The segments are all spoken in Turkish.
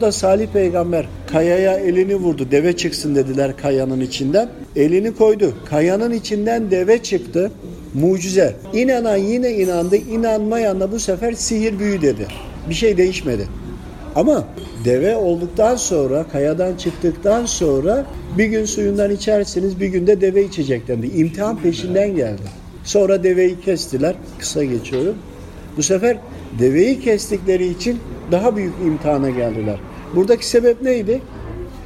Da Salih peygamber kayaya elini vurdu. Deve çıksın dediler kayanın içinden. Elini koydu. Kayanın içinden deve çıktı. Mucize. İnanan yine inandı. İnanmayan da bu sefer sihir büyü dedi. Bir şey değişmedi. Ama deve olduktan sonra, kayadan çıktıktan sonra bir gün suyundan içersiniz, bir günde deve içecek dendi. İmtihan peşinden geldi. Sonra deveyi kestiler. Kısa geçiyorum. Bu sefer deveyi kestikleri için daha büyük imtihana geldiler. Buradaki sebep neydi?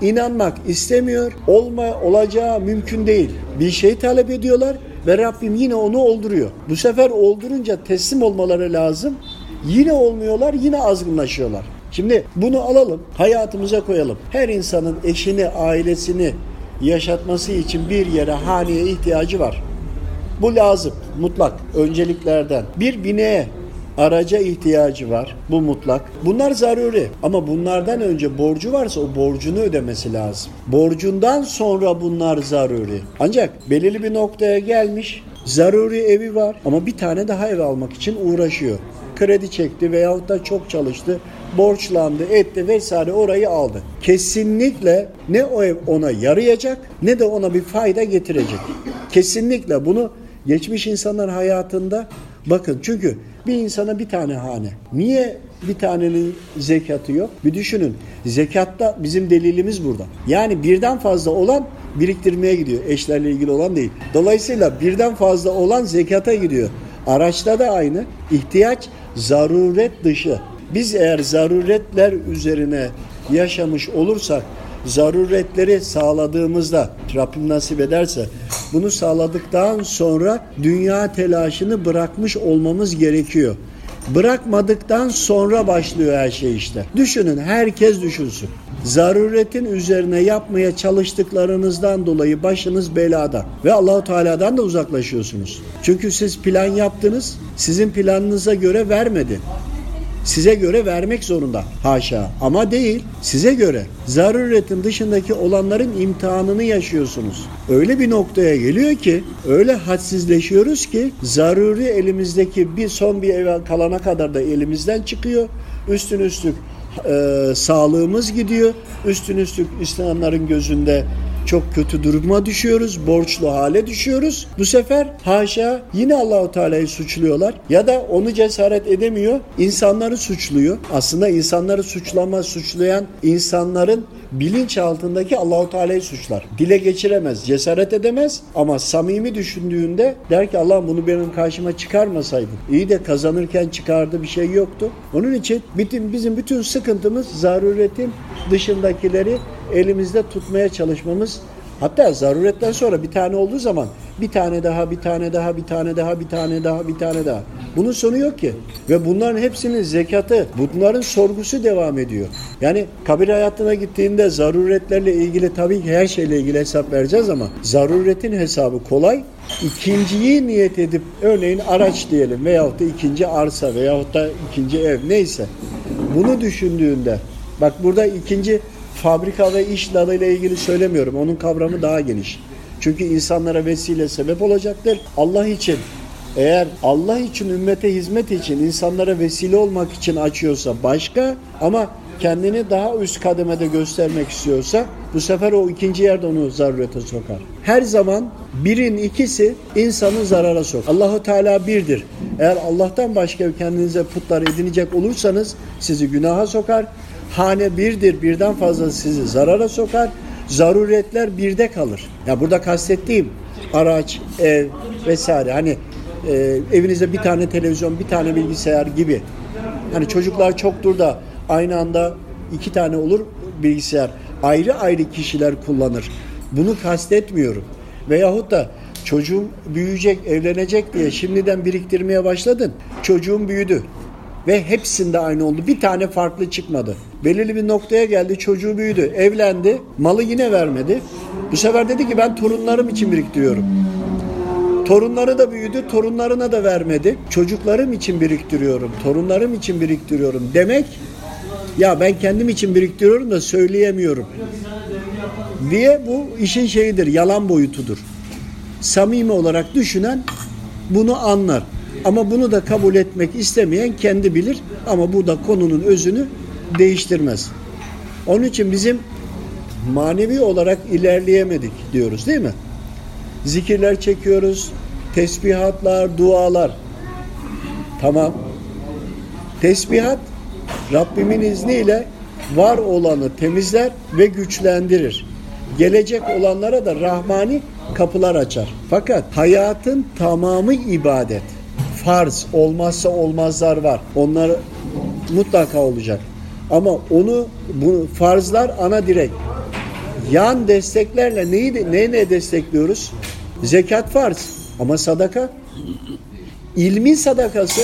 İnanmak istemiyor, olma olacağı mümkün değil. Bir şey talep ediyorlar ve Rabbim yine onu olduruyor. Bu sefer oldurunca teslim olmaları lazım. Yine olmuyorlar, yine azgınlaşıyorlar. Şimdi bunu alalım, hayatımıza koyalım. Her insanın eşini, ailesini yaşatması için bir yere, haneye ihtiyacı var. Bu lazım, mutlak, önceliklerden. Bir bineğe, araca ihtiyacı var. Bu mutlak. Bunlar zaruri. Ama bunlardan önce borcu varsa o borcunu ödemesi lazım. Borcundan sonra bunlar zaruri. Ancak belirli bir noktaya gelmiş. Zaruri evi var ama bir tane daha ev almak için uğraşıyor. Kredi çekti veyahut da çok çalıştı. Borçlandı, etti vesaire orayı aldı. Kesinlikle ne o ev ona yarayacak ne de ona bir fayda getirecek. Kesinlikle bunu geçmiş insanlar hayatında bakın çünkü bir insana bir tane hane. Niye bir tanenin zekatı yok? Bir düşünün. Zekatta bizim delilimiz burada. Yani birden fazla olan biriktirmeye gidiyor. Eşlerle ilgili olan değil. Dolayısıyla birden fazla olan zekata gidiyor. Araçta da aynı. İhtiyaç zaruret dışı. Biz eğer zaruretler üzerine yaşamış olursak zaruretleri sağladığımızda Rabbim nasip ederse bunu sağladıktan sonra dünya telaşını bırakmış olmamız gerekiyor. Bırakmadıktan sonra başlıyor her şey işte. Düşünün herkes düşünsün. Zaruretin üzerine yapmaya çalıştıklarınızdan dolayı başınız belada ve Allahu Teala'dan da uzaklaşıyorsunuz. Çünkü siz plan yaptınız, sizin planınıza göre vermedi. Size göre vermek zorunda. Haşa. Ama değil. Size göre. Zaruretin dışındaki olanların imtihanını yaşıyorsunuz. Öyle bir noktaya geliyor ki, öyle hadsizleşiyoruz ki zaruri elimizdeki bir son bir eve kalana kadar da elimizden çıkıyor. Üstün üstlük e, sağlığımız gidiyor. Üstün üstlük İslamların gözünde çok kötü duruma düşüyoruz, borçlu hale düşüyoruz. Bu sefer haşa yine Allahu Teala'yı suçluyorlar ya da onu cesaret edemiyor, insanları suçluyor. Aslında insanları suçlama, suçlayan insanların bilinç altındaki Allahu Teala'yı suçlar. Dile geçiremez, cesaret edemez ama samimi düşündüğünde der ki Allah bunu benim karşıma çıkarmasaydı. İyi de kazanırken çıkardı bir şey yoktu. Onun için bütün bizim bütün sıkıntımız zaruretin dışındakileri elimizde tutmaya çalışmamız Hatta zaruretten sonra bir tane olduğu zaman bir tane daha, bir tane daha, bir tane daha, bir tane daha, bir tane daha. Bunun sonu yok ki. Ve bunların hepsinin zekatı, bunların sorgusu devam ediyor. Yani kabir hayatına gittiğinde zaruretlerle ilgili tabii ki her şeyle ilgili hesap vereceğiz ama zaruretin hesabı kolay. İkinciyi niyet edip örneğin araç diyelim veyahut da ikinci arsa veyahut da ikinci ev neyse. Bunu düşündüğünde bak burada ikinci fabrika ve iş dalıyla ilgili söylemiyorum. Onun kavramı daha geniş. Çünkü insanlara vesile sebep olacaktır. Allah için eğer Allah için ümmete hizmet için insanlara vesile olmak için açıyorsa başka ama kendini daha üst kademede göstermek istiyorsa bu sefer o ikinci yerde onu zarurete sokar. Her zaman birin ikisi insanı zarara sok. Allahu Teala birdir. Eğer Allah'tan başka kendinize putlar edinecek olursanız sizi günaha sokar. Hane birdir, birden fazla sizi zarara sokar. Zaruretler birde kalır. Ya burada kastettiğim araç, ev vesaire. Hani e, evinizde bir tane televizyon, bir tane bilgisayar gibi. Hani çocuklar çoktur da aynı anda iki tane olur bilgisayar. Ayrı ayrı kişiler kullanır. Bunu kastetmiyorum. Veyahut da çocuğum büyüyecek, evlenecek diye şimdiden biriktirmeye başladın. Çocuğum büyüdü ve hepsinde aynı oldu. Bir tane farklı çıkmadı. Belirli bir noktaya geldi, çocuğu büyüdü, evlendi, malı yine vermedi. Bu sefer dedi ki ben torunlarım için biriktiriyorum. Torunları da büyüdü, torunlarına da vermedi. Çocuklarım için biriktiriyorum, torunlarım için biriktiriyorum demek ya ben kendim için biriktiriyorum da söyleyemiyorum diye bu işin şeyidir, yalan boyutudur. Samimi olarak düşünen bunu anlar. Ama bunu da kabul etmek istemeyen kendi bilir ama bu da konunun özünü değiştirmez. Onun için bizim manevi olarak ilerleyemedik diyoruz değil mi? Zikirler çekiyoruz, tesbihatlar, dualar. Tamam. Tesbihat Rabbimin izniyle var olanı temizler ve güçlendirir. Gelecek olanlara da rahmani kapılar açar. Fakat hayatın tamamı ibadet. Farz olmazsa olmazlar var. Onlar mutlaka olacak. Ama onu bu farzlar ana direk. Yan desteklerle neyi ne ne destekliyoruz? Zekat farz ama sadaka ilmin sadakası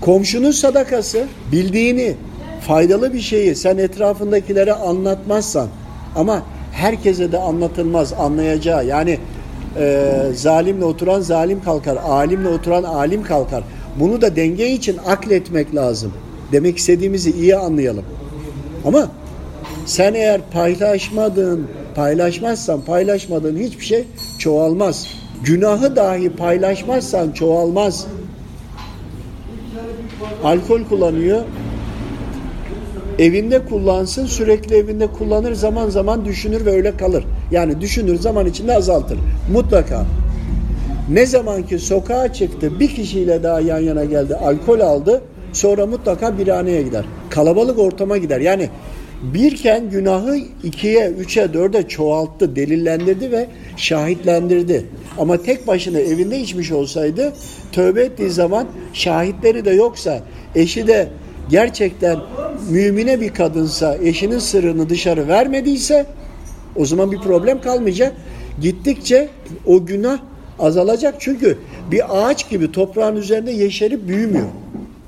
komşunun sadakası bildiğini faydalı bir şeyi sen etrafındakilere anlatmazsan ama herkese de anlatılmaz anlayacağı yani e, zalimle oturan zalim kalkar alimle oturan alim kalkar bunu da denge için akletmek lazım demek istediğimizi iyi anlayalım ama sen eğer paylaşmadığın paylaşmazsan paylaşmadığın hiçbir şey çoğalmaz günahı dahi paylaşmazsan çoğalmaz alkol kullanıyor evinde kullansın sürekli evinde kullanır zaman zaman düşünür ve öyle kalır. Yani düşünür zaman içinde azaltır. Mutlaka. Ne zaman ki sokağa çıktı bir kişiyle daha yan yana geldi alkol aldı sonra mutlaka birhaneye gider. Kalabalık ortama gider. Yani birken günahı ikiye, üçe, dörde çoğalttı, delillendirdi ve şahitlendirdi. Ama tek başına evinde içmiş olsaydı tövbe ettiği zaman şahitleri de yoksa eşi de gerçekten mümine bir kadınsa eşinin sırrını dışarı vermediyse o zaman bir problem kalmayacak. Gittikçe o günah azalacak çünkü bir ağaç gibi toprağın üzerinde yeşerip büyümüyor.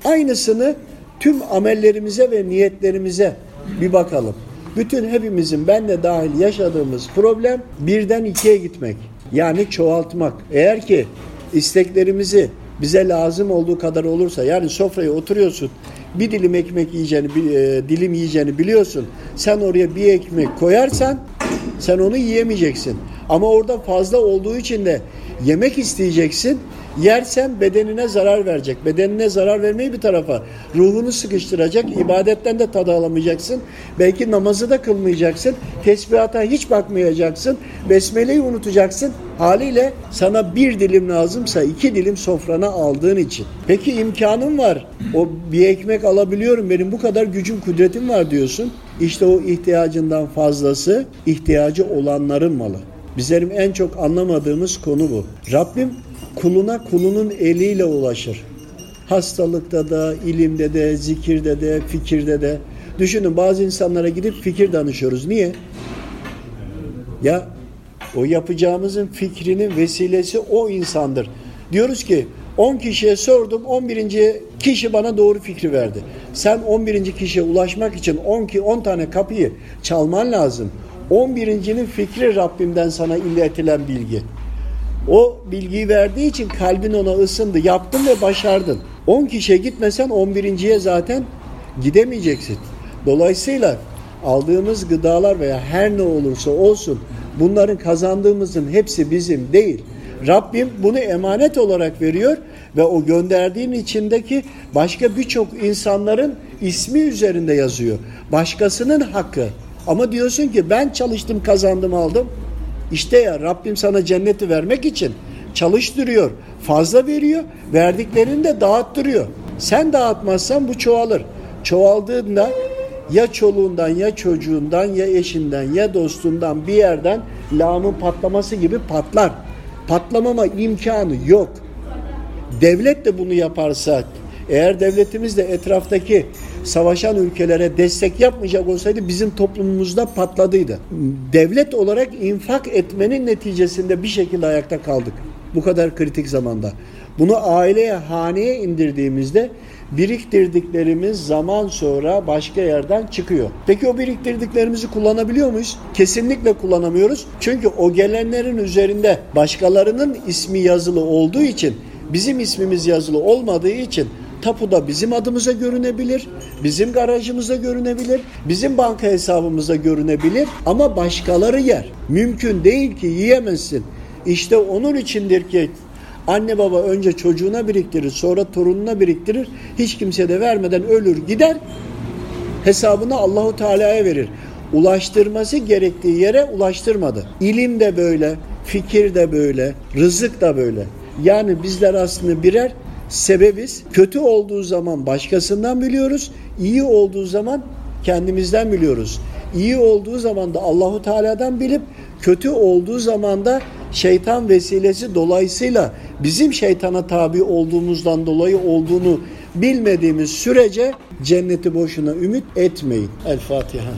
Aynısını tüm amellerimize ve niyetlerimize bir bakalım. Bütün hepimizin ben de dahil yaşadığımız problem birden ikiye gitmek. Yani çoğaltmak. Eğer ki isteklerimizi bize lazım olduğu kadar olursa yani sofraya oturuyorsun bir dilim ekmek yiyeceğini, bir, e, dilim yiyeceğini biliyorsun. Sen oraya bir ekmek koyarsan sen onu yiyemeyeceksin. Ama orada fazla olduğu için de yemek isteyeceksin. Yersen bedenine zarar verecek. Bedenine zarar vermeyi bir tarafa. Ruhunu sıkıştıracak. ibadetten de tadı alamayacaksın. Belki namazı da kılmayacaksın. Tesbihata hiç bakmayacaksın. Besmeleyi unutacaksın. Haliyle sana bir dilim lazımsa iki dilim sofrana aldığın için. Peki imkanım var. O bir ekmek alabiliyorum. Benim bu kadar gücüm, kudretim var diyorsun. İşte o ihtiyacından fazlası ihtiyacı olanların malı. Bizlerin en çok anlamadığımız konu bu. Rabbim kuluna kulunun eliyle ulaşır. Hastalıkta da, ilimde de, zikirde de, fikirde de. Düşünün bazı insanlara gidip fikir danışıyoruz. Niye? Ya o yapacağımızın fikrinin vesilesi o insandır. Diyoruz ki 10 kişiye sordum 11. kişi bana doğru fikri verdi. Sen 11. kişiye ulaşmak için 10 ki 10 tane kapıyı çalman lazım. 11.'nin fikri Rabbimden sana iletilen bilgi. O bilgiyi verdiği için kalbin ona ısındı. Yaptın ve başardın. 10 kişiye gitmesen 11.ye zaten gidemeyeceksin. Dolayısıyla aldığımız gıdalar veya her ne olursa olsun bunların kazandığımızın hepsi bizim değil. Rabbim bunu emanet olarak veriyor ve o gönderdiğin içindeki başka birçok insanların ismi üzerinde yazıyor. Başkasının hakkı. Ama diyorsun ki ben çalıştım kazandım aldım. İşte ya Rabbim sana cenneti vermek için çalıştırıyor. Fazla veriyor. Verdiklerini de dağıttırıyor. Sen dağıtmazsan bu çoğalır. Çoğaldığında ya çoluğundan ya çocuğundan ya eşinden ya dostundan bir yerden lağımın patlaması gibi patlar. Patlamama imkanı yok. Devlet de bunu yaparsa eğer devletimiz de etraftaki savaşan ülkelere destek yapmayacak olsaydı bizim toplumumuzda patladıydı. Devlet olarak infak etmenin neticesinde bir şekilde ayakta kaldık. Bu kadar kritik zamanda. Bunu aileye, haneye indirdiğimizde biriktirdiklerimiz zaman sonra başka yerden çıkıyor. Peki o biriktirdiklerimizi kullanabiliyor muyuz? Kesinlikle kullanamıyoruz. Çünkü o gelenlerin üzerinde başkalarının ismi yazılı olduğu için bizim ismimiz yazılı olmadığı için tapuda bizim adımıza görünebilir, bizim garajımıza görünebilir, bizim banka hesabımıza görünebilir ama başkaları yer. Mümkün değil ki yiyemezsin. İşte onun içindir ki anne baba önce çocuğuna biriktirir, sonra torununa biriktirir. Hiç kimse de vermeden ölür gider. Hesabını Allahu Teala'ya verir. Ulaştırması gerektiği yere ulaştırmadı. İlim de böyle, fikir de böyle, rızık da böyle. Yani bizler aslında birer sebebiz. Kötü olduğu zaman başkasından biliyoruz, iyi olduğu zaman kendimizden biliyoruz. İyi olduğu zaman da Allahu Teala'dan bilip kötü olduğu zaman da şeytan vesilesi dolayısıyla bizim şeytana tabi olduğumuzdan dolayı olduğunu bilmediğimiz sürece cenneti boşuna ümit etmeyin. El Fatiha.